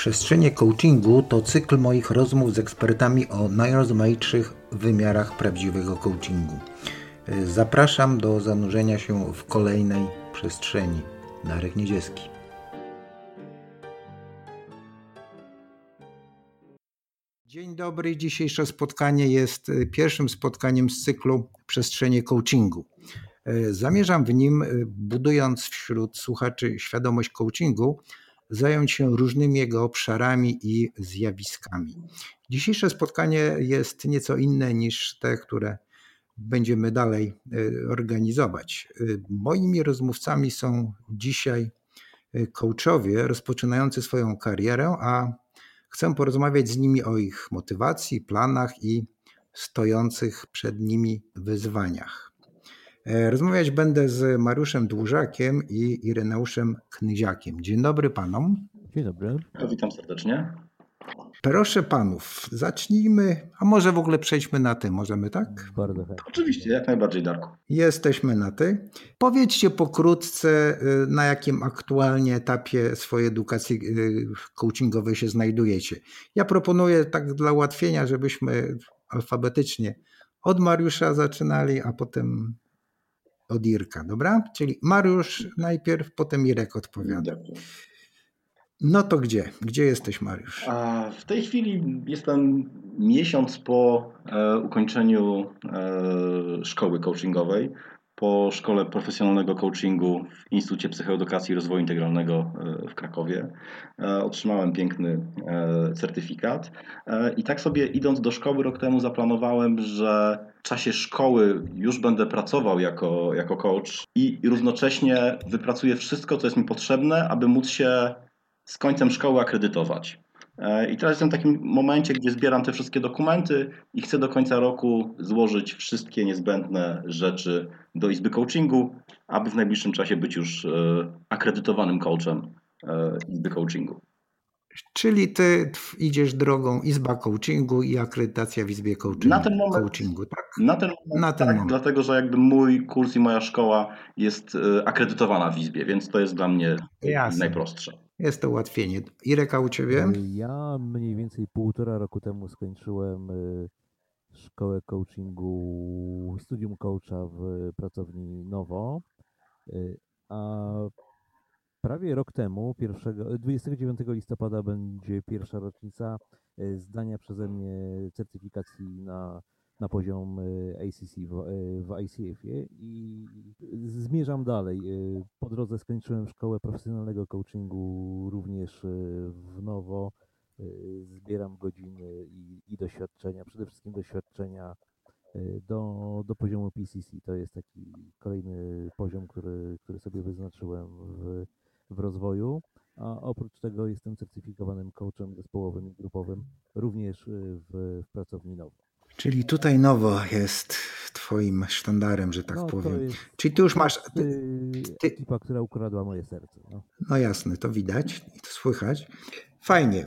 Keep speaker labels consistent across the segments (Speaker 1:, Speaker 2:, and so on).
Speaker 1: Przestrzenie coachingu to cykl moich rozmów z ekspertami o najrozmaitszych wymiarach prawdziwego coachingu. Zapraszam do zanurzenia się w kolejnej przestrzeni. Darek Niedzieski. Dzień dobry. Dzisiejsze spotkanie jest pierwszym spotkaniem z cyklu Przestrzenie coachingu. Zamierzam w nim, budując wśród słuchaczy świadomość coachingu, zająć się różnymi jego obszarami i zjawiskami. Dzisiejsze spotkanie jest nieco inne niż te, które będziemy dalej organizować. Moimi rozmówcami są dzisiaj coachowie rozpoczynający swoją karierę, a chcę porozmawiać z nimi o ich motywacji, planach i stojących przed nimi wyzwaniach. Rozmawiać będę z Mariuszem Dłużakiem i Ireneuszem Knyziakiem. Dzień dobry panom.
Speaker 2: Dzień dobry.
Speaker 3: Witam serdecznie.
Speaker 1: Proszę panów, zacznijmy, a może w ogóle przejdźmy na ty, możemy tak?
Speaker 2: Bardzo chętnie.
Speaker 3: Oczywiście, jak najbardziej, Darku.
Speaker 1: Jesteśmy na ty. Powiedzcie pokrótce, na jakim aktualnie etapie swojej edukacji coachingowej się znajdujecie. Ja proponuję tak dla ułatwienia, żebyśmy alfabetycznie od Mariusza zaczynali, a potem od Irka, dobra? Czyli Mariusz najpierw, potem Irek odpowiada. No to gdzie? Gdzie jesteś, Mariusz?
Speaker 3: W tej chwili jestem miesiąc po e, ukończeniu e, szkoły coachingowej, po szkole profesjonalnego coachingu w Instytucie Psychoedukacji i Rozwoju Integralnego e, w Krakowie. E, otrzymałem piękny e, certyfikat i tak sobie idąc do szkoły rok temu zaplanowałem, że w czasie szkoły już będę pracował jako, jako coach i równocześnie wypracuję wszystko, co jest mi potrzebne, aby móc się z końcem szkoły akredytować. I teraz jestem w takim momencie, gdzie zbieram te wszystkie dokumenty i chcę do końca roku złożyć wszystkie niezbędne rzeczy do Izby Coachingu, aby w najbliższym czasie być już akredytowanym coachem Izby Coachingu.
Speaker 1: Czyli ty idziesz drogą Izba Coachingu i akredytacja w Izbie Coachingu,
Speaker 3: Na ten moment,
Speaker 1: coachingu tak?
Speaker 3: na ten moment,
Speaker 1: Na ten
Speaker 3: tak,
Speaker 1: moment.
Speaker 3: dlatego że jakby mój kurs i moja szkoła jest akredytowana w Izbie, więc to jest dla mnie
Speaker 1: Jasne.
Speaker 3: najprostsze.
Speaker 1: Jest to ułatwienie. Ireka u ciebie?
Speaker 2: Ja mniej więcej półtora roku temu skończyłem y, szkołę coachingu, studium coacha w pracowni Nowo, y, a prawie rok temu, 1, 29 listopada będzie pierwsza rocznica zdania przeze mnie certyfikacji na, na poziom y, ACC w, y, w ICF-ie i zmierzam dalej. Y, Po drodze skończyłem szkołę profesjonalnego coachingu również w Nowo. Zbieram godziny i, i doświadczenia, przede wszystkim doświadczenia do, do poziomu PCC. To jest taki kolejny poziom, który, który sobie wyznaczyłem w, w rozwoju. A oprócz tego jestem certyfikowanym coachem zespołowym i grupowym również w, w pracowni Nowo.
Speaker 1: Czyli tutaj nowo jest twoim sztandarem, że tak
Speaker 2: No,
Speaker 1: powiem.
Speaker 2: jest
Speaker 1: Czyli ty już masz. Ty,
Speaker 2: y,
Speaker 1: ty-
Speaker 2: ekipa, która ukradła moje serce. No.
Speaker 1: no jasne, to widać i to słychać. Fajnie. E,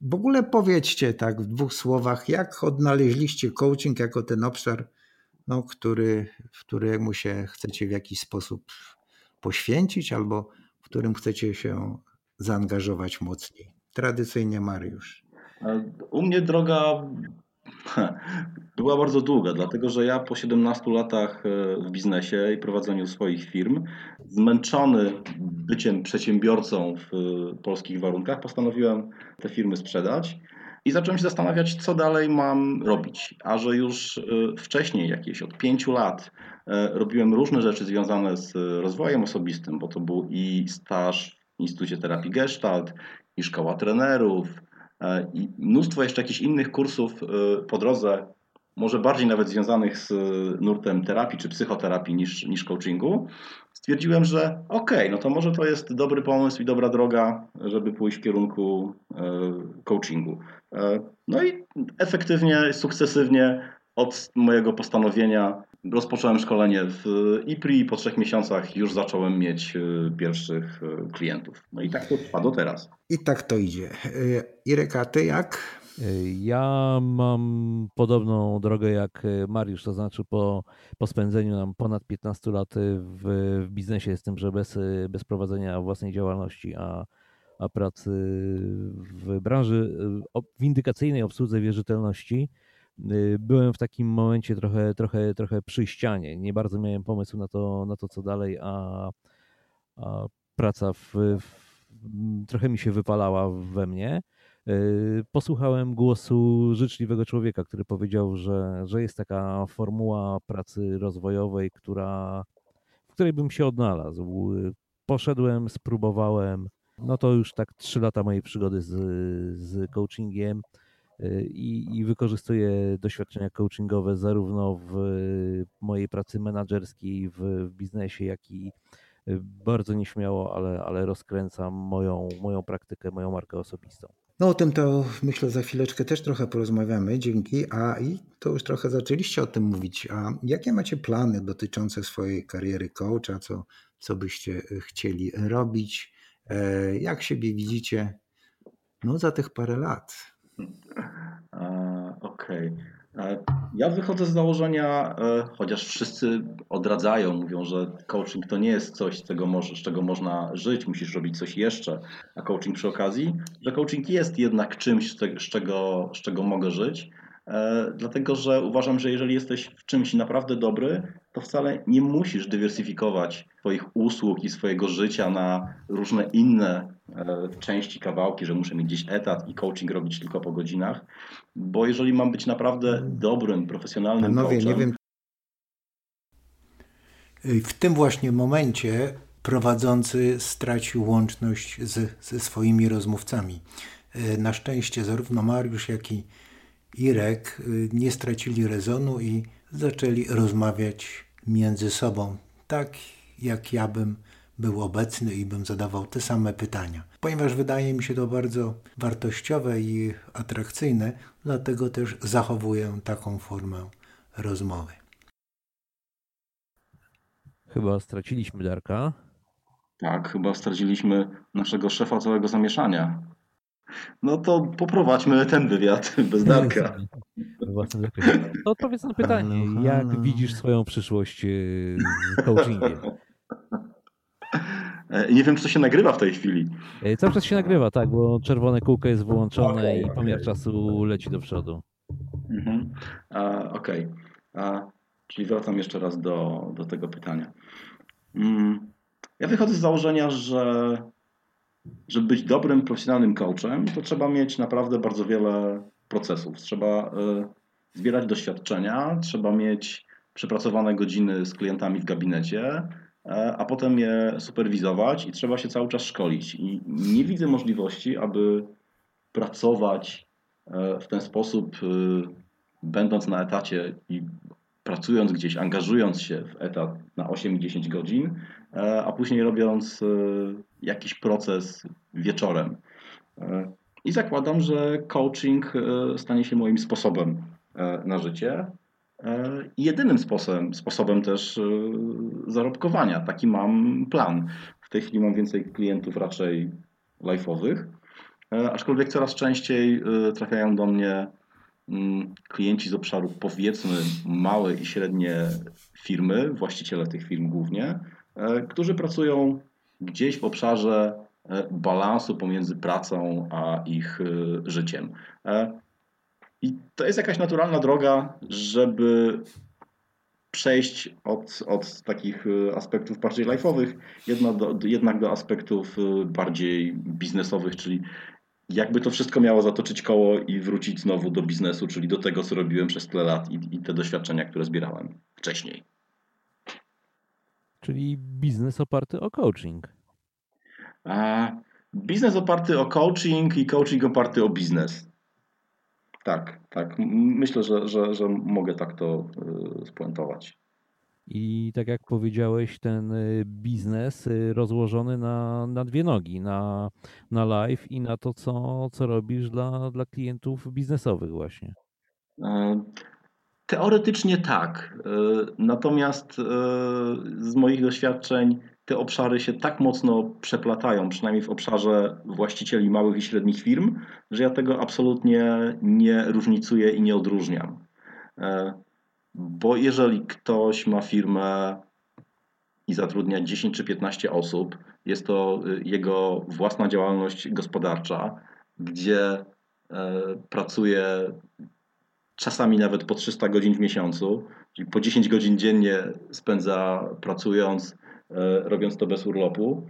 Speaker 1: W ogóle powiedzcie tak w dwóch słowach, jak odnaleźliście coaching jako ten obszar, no, który, w któremu się chcecie w jakiś sposób poświęcić albo w którym chcecie się zaangażować mocniej. Tradycyjnie Mariusz.
Speaker 3: U mnie droga była bardzo długa, dlatego że ja po 17 latach e, w biznesie i prowadzeniu swoich firm, zmęczony byciem przedsiębiorcą w e, polskich warunkach, postanowiłem te firmy sprzedać i zacząłem się zastanawiać, co dalej mam robić. A że już e, wcześniej, jakieś od pięciu lat, robiłem różne rzeczy związane z rozwojem osobistym, bo to był i staż w Instytucie Terapii Gestalt, i szkoła trenerów, i mnóstwo jeszcze jakichś innych kursów e, po drodze może bardziej nawet związanych z nurtem terapii czy psychoterapii niż, niż coachingu, stwierdziłem, że okej, okay, no to może to jest dobry pomysł i dobra droga, żeby pójść w kierunku e, coachingu. E, no i efektywnie, sukcesywnie od mojego postanowienia rozpocząłem szkolenie w IPRI i po trzech miesiącach już zacząłem mieć e, pierwszych klientów. No i tak to trwa do teraz.
Speaker 1: I tak to idzie. Irek, a ty jak?
Speaker 2: Ja mam podobną drogę jak Mariusz, to znaczy po, po spędzeniu nam ponad 15 lat w, w biznesie, z tym, że bez, bez prowadzenia własnej działalności, a, a pracy w branży windykacyjnej obsłudze wierzytelności, byłem w takim momencie trochę, trochę, trochę przy ścianie. Nie bardzo miałem pomysłu na to, na to co dalej, a, a praca w, w, trochę mi się wypalała we mnie. Yy, posłuchałem głosu życzliwego człowieka, który powiedział, że, że jest taka formuła pracy rozwojowej, która, w której bym się odnalazł. Poszedłem, spróbowałem. No to już tak trzy lata mojej przygody z, z coachingiem i, i wykorzystuję doświadczenia coachingowe zarówno w mojej pracy menedżerskiej, w, w biznesie, jak i bardzo nieśmiało, ale, ale rozkręcam moją, moją praktykę, moją markę osobistą.
Speaker 1: No o tym to myślę za chwileczkę też trochę porozmawiamy, dzięki. A i to już trochę zaczęliście o tym mówić. A jakie macie plany dotyczące swojej kariery coacha? Co, co byście chcieli robić? E, jak siebie widzicie no, za tych parę lat?
Speaker 3: Okej. Okay. E, ja wychodzę z założenia, e, chociaż wszyscy odradzają, mówią, że coaching to nie jest coś, czego, z czego można żyć, musisz robić coś jeszcze, a coaching przy okazji, że coaching jest jednak czymś, z czego, z czego mogę żyć. E, dlatego, że uważam, że jeżeli jesteś w czymś naprawdę dobry, to wcale nie musisz dywersyfikować swoich usług i swojego życia na różne inne e, części, kawałki, że muszę mieć gdzieś etat i coaching robić tylko po godzinach, bo jeżeli mam być naprawdę dobrym, profesjonalnym Panowie, coachem... nie wiem.
Speaker 1: W tym właśnie momencie prowadzący stracił łączność z, ze swoimi rozmówcami. E, na szczęście zarówno Mariusz, jak i Irek y, nie stracili rezonu i zaczęli rozmawiać między sobą, tak jak ja bym był obecny i bym zadawał te same pytania. Ponieważ wydaje mi się to bardzo wartościowe i atrakcyjne, dlatego też zachowuję taką formę rozmowy.
Speaker 2: Chyba straciliśmy Darka.
Speaker 3: Tak, chyba straciliśmy naszego szefa całego zamieszania. No to poprowadźmy ten wywiad bez Darka.
Speaker 2: To odpowiedz na pytanie, jak widzisz swoją przyszłość z coachingiem?
Speaker 3: E, nie wiem, czy to się nagrywa w tej chwili.
Speaker 2: E, cały czas się nagrywa, tak, bo czerwone kółko jest wyłączone okay, i pomiar okay. czasu leci do przodu.
Speaker 3: Mhm. Okej. Okay. Czyli wracam jeszcze raz do, do tego pytania. Mm, ja wychodzę z założenia, że żeby być dobrym, profesjonalnym coachem, to trzeba mieć naprawdę bardzo wiele procesów. Trzeba e, zbierać doświadczenia, trzeba mieć przepracowane godziny z klientami w gabinecie, a potem je superwizować i trzeba się cały czas szkolić. I nie widzę możliwości, aby pracować e, w ten sposób, będąc na etacie i pracując gdzieś, angażując się w etat na 8 i 10 godzin, a później robiąc jakiś proces wieczorem. E, I zakładam, że coaching e, stanie się moim sposobem e, na życie. I jedynym sposobem, sposobem też zarobkowania. Taki mam plan. W tej chwili mam więcej klientów raczej live'owych, aczkolwiek coraz częściej trafiają do mnie mm, klienci z obszaru powiedzmy małe i średnie firmy, właściciele tych firm głównie, którzy pracują gdzieś w obszarze e, balansu pomiędzy pracą a ich e, życiem. I to jest jakaś naturalna droga, żeby przejść od, od takich aspektów bardziej life'owych jednak do, jednak do aspektów bardziej biznesowych, czyli jakby to wszystko miało zatoczyć koło i wrócić znowu do biznesu, czyli do tego, co robiłem przez tyle lat i, i te doświadczenia, które zbierałem wcześniej.
Speaker 2: Czyli biznes oparty o coaching.
Speaker 3: A biznes oparty o coaching i coaching oparty o biznes. Tak, tak. Myślę, że, że, że mogę tak to y, spuentować.
Speaker 2: I tak jak powiedziałeś, ten y, biznes y, rozłożony na, na dwie nogi, na, na live i na to, co, co robisz dla, dla klientów biznesowych właśnie.
Speaker 3: E, teoretycznie tak. E, natomiast e, z moich doświadczeń te obszary się tak mocno przeplatają, przynajmniej w obszarze właścicieli małych i średnich firm, że ja tego absolutnie nie różnicuję i nie odróżniam. Bo jeżeli ktoś ma firmę i zatrudnia 10 czy 15 osób, jest to y, jego własna działalność gospodarcza, gdzie e, pracuje czasami nawet po 300 godzin w miesiącu, czyli po 10 godzin dziennie spędza pracując, e, robiąc to bez urlopu.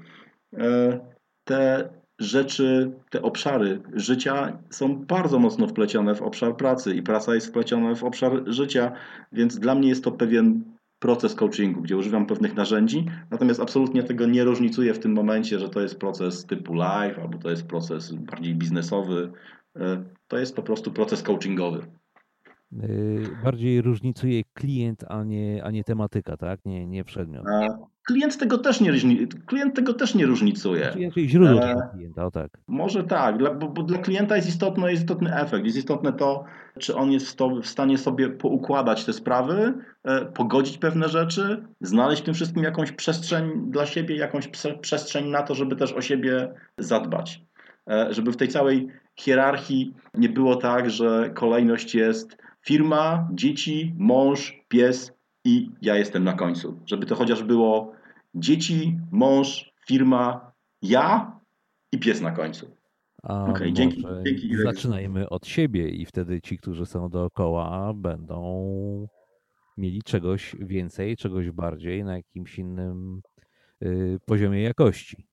Speaker 3: E, te rzeczy, te obszary życia są bardzo mocno wplecione w obszar pracy i praca jest wpleciona w obszar życia, więc dla mnie jest to pewien proces coachingu, gdzie używam pewnych narzędzi, natomiast absolutnie tego nie różnicuję w tym momencie, że to jest proces typu live albo to jest proces bardziej biznesowy. E, to jest po prostu proces coachingowy.
Speaker 2: Bardziej różnicuje klient, a nie, a nie tematyka, tak? Nie, nie przedmiot.
Speaker 3: Klient tego też nie, klient tego też nie różnicuje.
Speaker 2: Czyli źródło e, klienta, o tak.
Speaker 3: Może tak, dla, bo, bo, dla klienta jest istotny, jest istotny efekt. Jest istotne to, czy on jest w stanie sobie poukładać te sprawy, e, pogodzić pewne rzeczy, znaleźć w tym wszystkim jakąś przestrzeń dla siebie, jakąś przestrzeń na to, żeby też o siebie zadbać. E, żeby w tej całej hierarchii nie było tak, że kolejność jest firma, dzieci, mąż, pies i ja jestem na końcu. Żeby to chociaż było dzieci, mąż, firma, ja i pies na końcu.
Speaker 2: A okay, dzięki, dzięki. Zaczynajmy od siebie i wtedy ci, którzy są dookoła, będą mieli czegoś więcej, czegoś bardziej na jakimś innym y, poziomie jakości.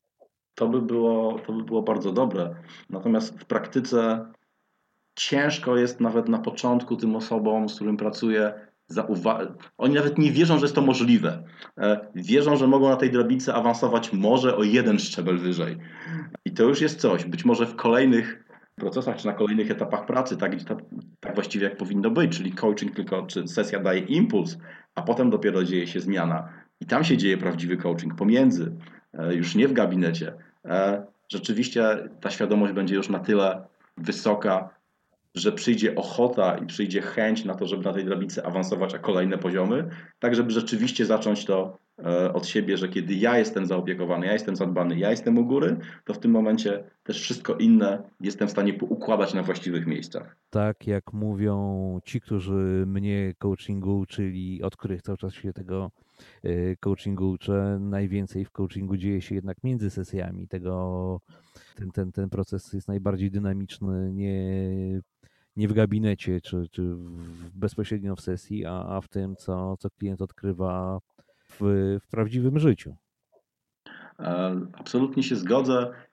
Speaker 3: To by, było, to by było bardzo dobre. Natomiast w praktyce ciężko jest nawet na początku tym osobom, z którym pracuję, oni nawet nie wierzą, że jest to możliwe. E, wierzą, że mogą na tej drabince awansować może o jeden szczebel wyżej. I to już jest coś. Być może w kolejnych procesach, czy na kolejnych etapach pracy, tak, tak właściwie jak powinno być, czyli coaching tylko, czy sesja daje impuls, a potem dopiero dzieje się zmiana. I tam się dzieje prawdziwy coaching pomiędzy, e, już nie w gabinecie. E, rzeczywiście ta świadomość będzie już na tyle wysoka, że przyjdzie ochota i przyjdzie chęć na to, żeby na tej drabince awansować a kolejne poziomy, tak żeby rzeczywiście zacząć to e, od siebie, że kiedy ja jestem zaopiekowany, ja jestem zadbany, ja jestem u góry, to w tym momencie też wszystko inne jestem w stanie układać na właściwych miejscach.
Speaker 2: Tak jak mówią ci, którzy mnie coachingu uczyli, od których cały czas się tego e, coachingu uczę, najwięcej w coachingu dzieje się jednak między sesjami. Tego, ten, ten, ten proces jest najbardziej dynamiczny, nie nie w gabinecie czy, czy w, bezpośrednio w sesji, a, a w tym, co, co klient odkrywa w, w prawdziwym życiu.
Speaker 3: E, absolutnie się zgodzę.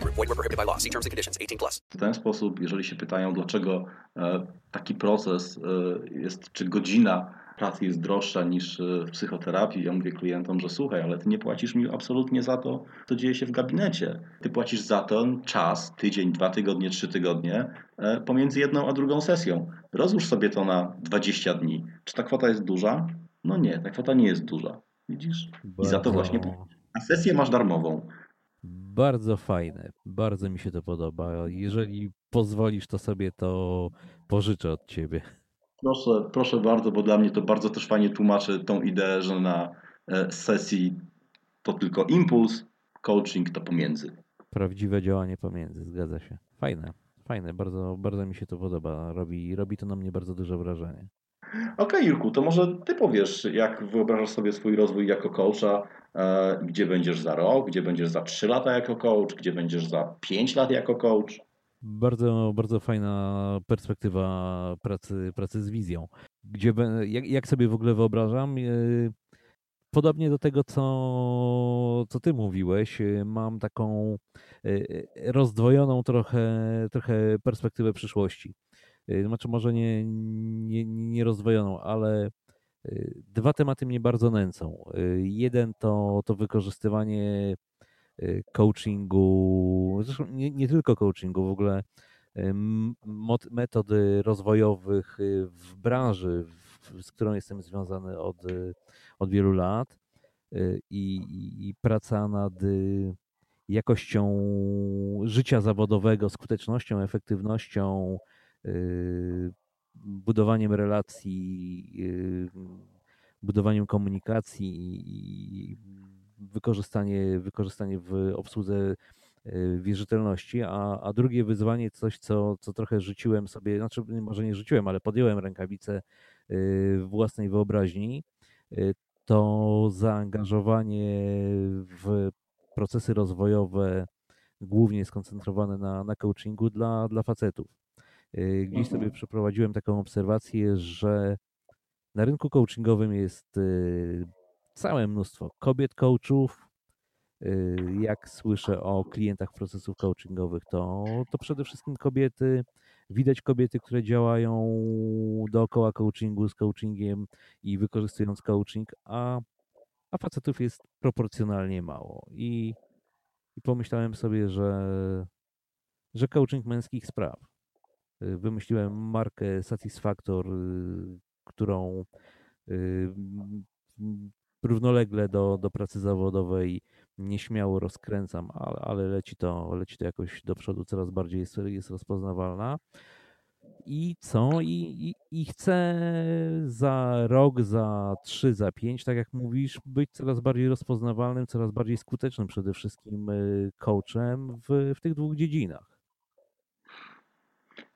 Speaker 4: void, were
Speaker 3: prohibited by law. See terms and conditions 18 plus. W ten sposób, jeżeli się pytają, dlaczego e, taki proces e, jest, czy godzina pracy jest droższa niż e, w psychoterapii. Ja mówię klientom, że słuchaj, ale ty nie płacisz mi absolutnie za to, co dzieje się w gabinecie. Ty płacisz za ten czas, tydzień, dwa tygodnie, trzy tygodnie, pomiędzy jedną a drugą sesją. Rozłóż sobie to na 20 dni. Czy ta kwota jest duża? No nie, ta kwota nie jest duża. Widzisz? I za to właśnie. A sesję masz darmową.
Speaker 2: Bardzo fajne. Bardzo mi się to podoba. Jeżeli pozwolisz, to sobie to pożyczę od ciebie.
Speaker 3: Proszę, proszę bardzo, bo dla mnie to bardzo też fajnie tłumaczy tą ideę, że na e, sesji to tylko impuls, coaching to pomiędzy.
Speaker 2: Prawdziwe działanie pomiędzy, zgadza się. Fajne, fajne, bardzo, bardzo mi się to podoba. Robi, robi to na mnie bardzo duże wrażenie.
Speaker 3: Okej, okay, Jurku, to może ty powiesz, jak wyobrażasz sobie swój rozwój jako coacha, e, gdzie będziesz za rok, gdzie będziesz za 3 lata jako coach, gdzie będziesz za 5 lat jako coach?
Speaker 2: Bardzo, bardzo fajna perspektywa pracy, pracy z wizją. Gdzie, jak, jak sobie w ogóle wyobrażam, podobnie do tego, co, co ty mówiłeś, mam taką rozdwojoną trochę, trochę perspektywę przyszłości. Znaczy może nie, nie, nie ale dwa tematy mnie bardzo nęcą. Jeden to, to wykorzystywanie coachingu, zresztą nie, nie tylko coachingu, w ogóle metody rozwojowych w branży, z którą jestem związany od, od wielu lat i, i praca nad jakością życia zawodowego, skutecznością, efektywnością, budowaniem relacji, budowaniem komunikacji i wykorzystanie, wykorzystanie w obsłudze wierzytelności, a, a drugie wyzwanie coś, co, co trochę rzuciłem sobie, znaczy może nie rzuciłem, ale podjąłem rękawice własnej wyobraźni, to zaangażowanie w procesy rozwojowe, głównie skoncentrowane na, na coachingu dla, dla facetów. Gdzieś sobie mhm. przeprowadziłem taką obserwację, że na rynku coachingowym jest całe mnóstwo kobiet coachów. Jak słyszę o klientach procesów coachingowych, to, to przede wszystkim kobiety. Widać kobiety, które działają dookoła coachingu, z coachingiem i wykorzystując coaching, a, a facetów jest proporcjonalnie mało. I, i pomyślałem sobie, że, że coaching męskich spraw. Wymyśliłem markę Satisfactor, którą równolegle do, do pracy zawodowej nieśmiało rozkręcam, ale, ale leci, to, leci to jakoś do przodu, coraz bardziej jest, jest rozpoznawalna. I co? I, i, I chcę za rok, za trzy, za pięć, tak jak mówisz, być coraz bardziej rozpoznawalnym, coraz bardziej skutecznym przede wszystkim y, coachem w, w tych dwóch dziedzinach.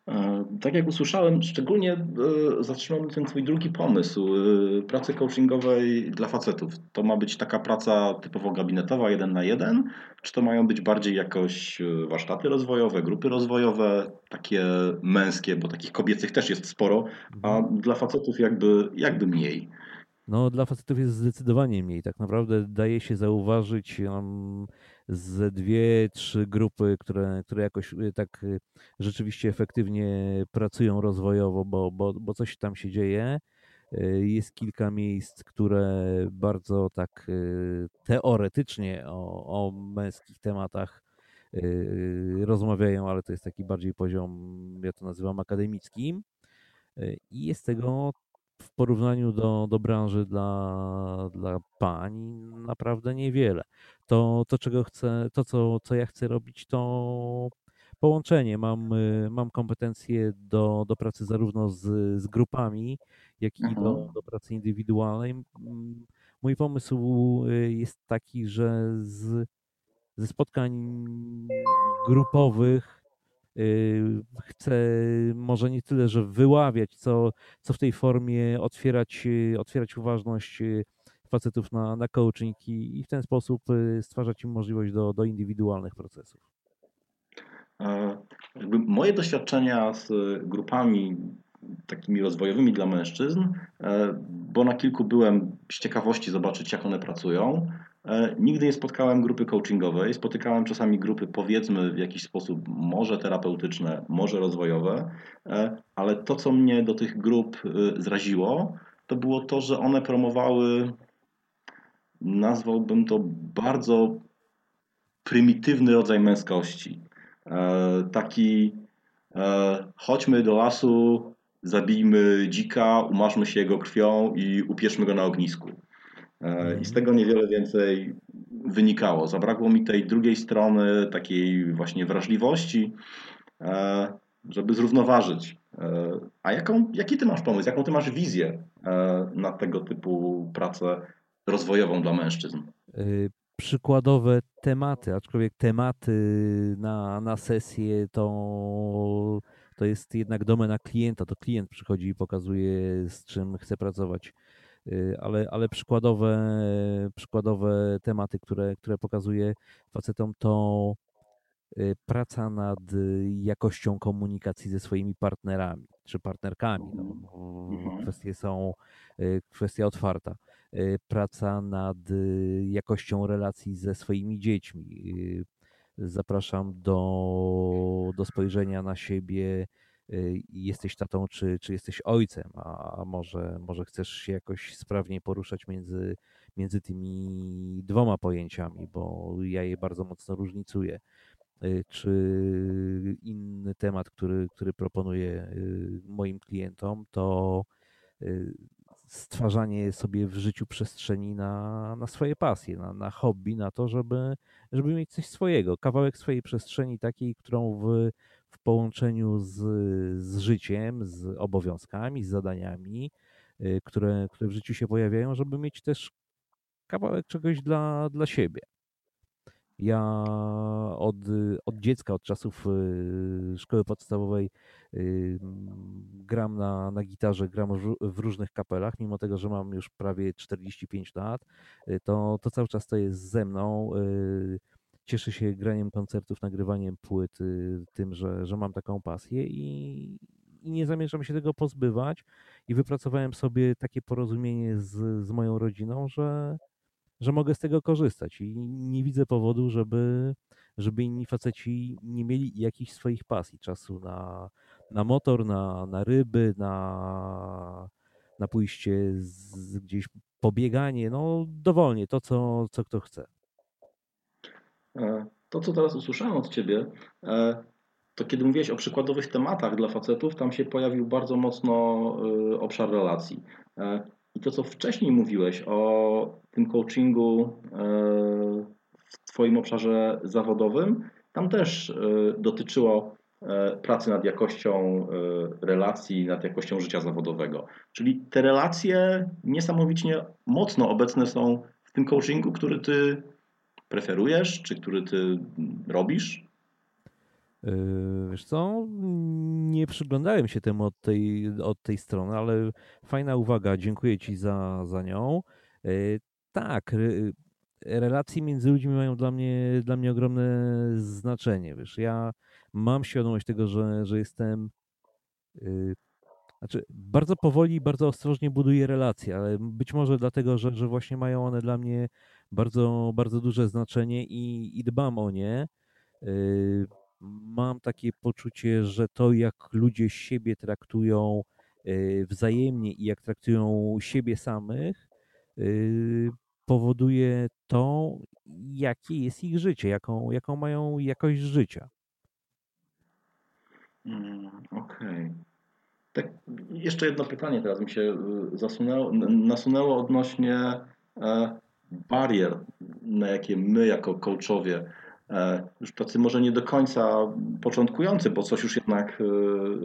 Speaker 3: E, tak jak usłyszałem, szczególnie e, zatrzymał ten twój drugi pomysł e, pracy coachingowej dla facetów. To ma być taka praca typowo gabinetowa, jeden na jeden, czy to mają być bardziej jakoś warsztaty rozwojowe, grupy rozwojowe, takie męskie, bo takich kobiecych też jest sporo, a mhm. dla facetów jakby, jakby mniej.
Speaker 2: No, dla facetów jest zdecydowanie mniej. Tak naprawdę daje się zauważyć um, z dwie, trzy grupy, które, które jakoś y, tak y, rzeczywiście efektywnie pracują rozwojowo, bo, bo, bo coś tam się dzieje. Y, jest kilka miejsc, które bardzo tak teoretycznie o, o męskich tematach rozmawiają, ale to jest taki bardziej poziom, ja to nazywam akademickim. I jest tego w porównaniu do, do branży dla, dla pań naprawdę niewiele. To, to czego chcę, to co, co ja chcę robić, to połączenie. Mam, y, mam kompetencje do, do pracy zarówno z, z grupami, jak i do, mhm. do pracy indywidualnej. Mój pomysł y, jest taki, że z, ze spotkań grupowych chcę może nie tyle, że wyławiać, co, co w tej formie otwierać, y, otwierać uważność y, facetów na, na coaching i, w ten sposób stwarzać im możliwość do, do indywidualnych procesów.
Speaker 3: E, moje doświadczenia z grupami takimi rozwojowymi dla mężczyzn, e, bo na kilku byłem z ciekawości zobaczyć, jak one pracują. E, nigdy nie spotkałem grupy coachingowej. Spotykałem czasami grupy, powiedzmy, w jakiś sposób może terapeutyczne, może rozwojowe, e, ale to, co mnie do tych grup zraziło, to było to, że one promowały, nazwałbym to bardzo prymitywny rodzaj męskości. Taki chodźmy do lasu, zabijmy dzika, umarzmy się jego krwią i upieszmy go na ognisku. E, I z tego niewiele więcej wynikało. Zabrakło mi tej drugiej strony, takiej właśnie wrażliwości, e, żeby zrównoważyć. E, a jaką, jaki ty masz pomysł, jaką ty masz wizję na tego typu pracę rozwojową dla mężczyzn?
Speaker 2: Przykładowe tematy, aczkolwiek tematy na, na sesję to, to jest jednak domena klienta. To klient przychodzi i pokazuje, z czym chce pracować. Y, ale, ale przykładowe, przykładowe tematy, które, które pokazuję facetom, to y, praca nad jakością komunikacji ze swoimi partnerami czy partnerkami. No,
Speaker 3: Mhm.
Speaker 2: kwestie są, y, kwestia otwarta. Y, Praca nad y, jakością relacji ze swoimi dziećmi. Zapraszam do, do spojrzenia na siebie. y, Jesteś tatą, czy, czy jesteś ojcem, a może, może chcesz się jakoś sprawniej poruszać między, między tymi dwoma pojęciami, bo ja je bardzo mocno różnicuję. Y, Czy inny temat, który, który proponuję y, moim klientom, to stwarzanie sobie w życiu przestrzeni na, na swoje pasje, na, na hobby, na to, żeby, żeby mieć coś swojego, kawałek swojej przestrzeni takiej, którą w, w połączeniu z, z życiem, z obowiązkami, z zadaniami, y, które, które w życiu się pojawiają, żeby mieć też kawałek czegoś dla, dla siebie. Ja od, od dziecka, od czasów y, szkoły podstawowej y, gram na, na gitarze, gram w, ró- w różnych kapelach, mimo tego, że mam już prawie 45 lat, y, to, to cały czas to jest ze mną. Cieszę się graniem koncertów, nagrywaniem płyt, tym, że, że mam taką pasję i, i nie zamierzam się tego pozbywać. I wypracowałem sobie takie porozumienie z, z moją rodziną, że, że mogę z tego korzystać i nie widzę powodu, żeby, żeby inni faceci nie mieli jakichś swoich pasji, czasu na, na motor, na, na ryby, na, na pójście z, gdzieś pobieganie, no dowolnie, to co, co kto chce.
Speaker 3: E, To, co teraz usłyszałem od Ciebie, e, to kiedy mówiłeś o przykładowych tematach dla facetów, tam się pojawił bardzo mocno e, obszar relacji. I to, co wcześniej mówiłeś o tym coachingu e, w Twoim obszarze zawodowym, tam też e, dotyczyło e, pracy nad jakością relacji, nad jakością życia zawodowego. Czyli te relacje niesamowicie mocno obecne są w tym coachingu, który Ty preferujesz, czy który ty robisz?
Speaker 2: Yy, Wiesz co, nie przyglądałem się temu od tej, od tej strony, ale fajna uwaga, dziękuję Ci za, za nią. Yy, Tak, relacje między ludźmi mają dla mnie, dla mnie ogromne znaczenie. Wiesz, ja mam świadomość tego, że, że jestem, yy, znaczy bardzo powoli i bardzo ostrożnie buduję relacje, ale być może dlatego, że, że właśnie mają one dla mnie bardzo, bardzo duże znaczenie i, i dbam o nie. Yy, Mam takie poczucie, że to, jak ludzie siebie traktują yy, wzajemnie i jak traktują siebie samych, yy, powoduje to, jakie jest ich życie, jaką, jaką mają jakość życia.
Speaker 3: Mm, Okej. Tak, jeszcze jedno pytanie teraz mi się y, zasunęło, nasunęło odnośnie e, barier, na jakie my jako coachowie, e, już tacy może nie do końca początkujący, bo coś już jednak e,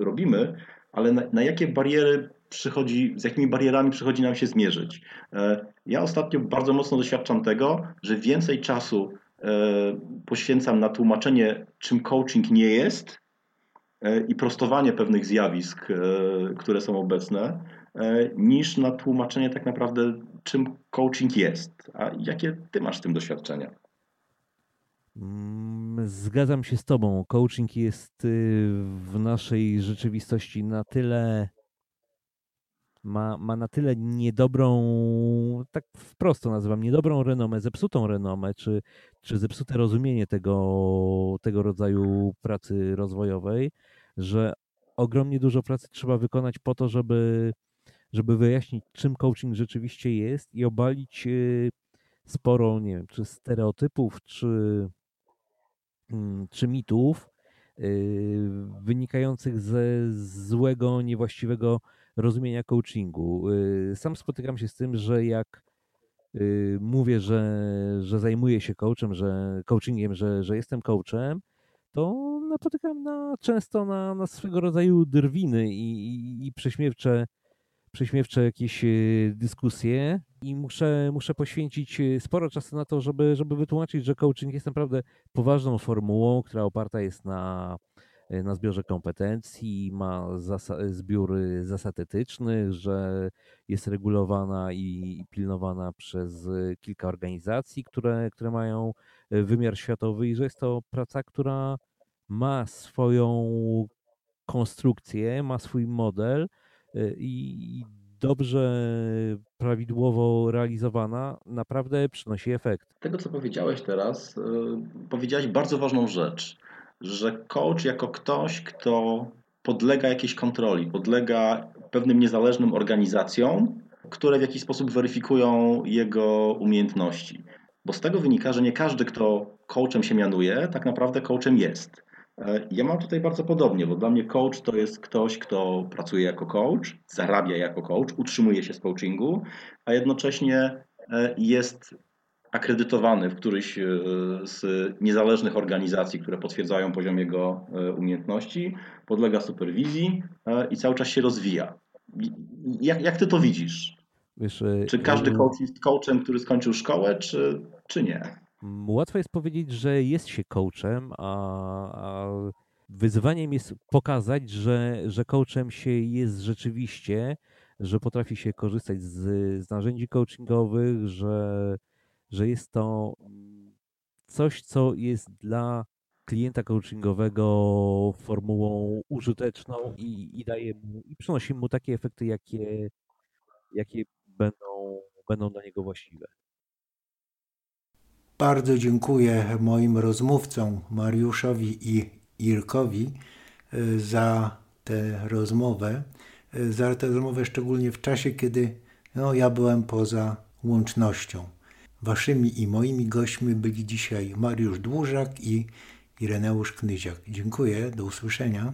Speaker 3: robimy, ale na, na jakie bariery przychodzi, z jakimi barierami przychodzi nam się zmierzyć. E, Ja ostatnio bardzo mocno doświadczam tego, że więcej czasu e, poświęcam na tłumaczenie, czym coaching nie jest, e, i prostowanie pewnych zjawisk, e, które są obecne, e, niż na tłumaczenie tak naprawdę, czym coaching jest. A jakie ty masz z tym doświadczenia?
Speaker 2: Mm, Zgadzam się z Tobą. Coaching jest y, w naszej rzeczywistości na tyle, ma, ma na tyle niedobrą, tak wprost to nazywam, niedobrą renomę, zepsutą renomę, czy, czy zepsute rozumienie tego, tego rodzaju pracy rozwojowej, że ogromnie dużo pracy trzeba wykonać po to, żeby, żeby wyjaśnić, czym coaching rzeczywiście jest i obalić y, sporo, nie wiem, czy stereotypów, czy czy mitów yy, wynikających ze złego, niewłaściwego rozumienia coachingu. Yy, Sam spotykam się z tym, że jak yy, mówię, że, że zajmuję się coachem, że coachingiem, że, że jestem coachem, to napotykam na, często na, na swego rodzaju drwiny i, i, i prześmiewcze, prześmiewcze jakieś dyskusje i muszę, muszę poświęcić e, sporo czasu na to, żeby, żeby wytłumaczyć, że coaching jest naprawdę poważną formułą, która oparta jest na, e, na zbiorze kompetencji, ma zasa- zbiór e, zasad etycznych, że jest regulowana i, pilnowana przez kilka organizacji, które, które mają wymiar światowy i że jest to praca, która ma swoją konstrukcję, ma swój model i dobrze, prawidłowo realizowana, naprawdę przynosi efekt.
Speaker 3: Tego, co powiedziałeś teraz, powiedziałeś bardzo ważną rzecz, że coach jako ktoś, kto podlega jakiejś kontroli, podlega pewnym niezależnym organizacjom, które w jakiś sposób weryfikują jego umiejętności. Bo z tego wynika, że nie każdy, kto coachem się mianuje, tak naprawdę coachem jest. E, ja mam tutaj bardzo podobnie, bo dla mnie coach to jest ktoś, kto pracuje jako coach, zarabia jako coach, utrzymuje się z coachingu, a jednocześnie e, jest akredytowany w któryś e, z niezależnych organizacji, które potwierdzają poziom jego umiejętności, podlega superwizji i cały czas się rozwija. Jak, jak ty to widzisz? Wiesz, czy każdy coach jest coachem, który skończył szkołę, czy, czy nie?
Speaker 2: Łatwo jest powiedzieć, że jest się coachem, a, a wyzwaniem jest pokazać, że, że coachem się jest rzeczywiście, że potrafi się korzystać z, z narzędzi coachingowych, że, że jest to coś, co jest dla klienta coachingowego formułą użyteczną i, i daje mu, i przynosi mu takie efekty, jakie, jakie będą, będą dla niego właściwe.
Speaker 1: Bardzo dziękuję moim rozmówcom Mariuszowi i Irkowi e, za tę rozmowę. E, za tę rozmowę szczególnie w czasie, kiedy no, ja byłem poza łącznością. Waszymi i moimi gośćmi byli dzisiaj Mariusz Dłużak i Ireneusz Knyziak. Dziękuję, do usłyszenia.